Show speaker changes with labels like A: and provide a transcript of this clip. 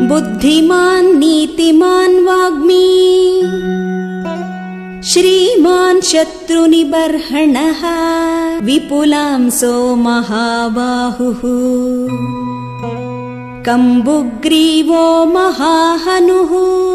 A: बुद्धिमान् नीतिमान् वाग्मी। श्रीमान् शत्रुनिबर्हणः विपुलां सो महाबाहुः कम्बुग्रीवो महाहनुः।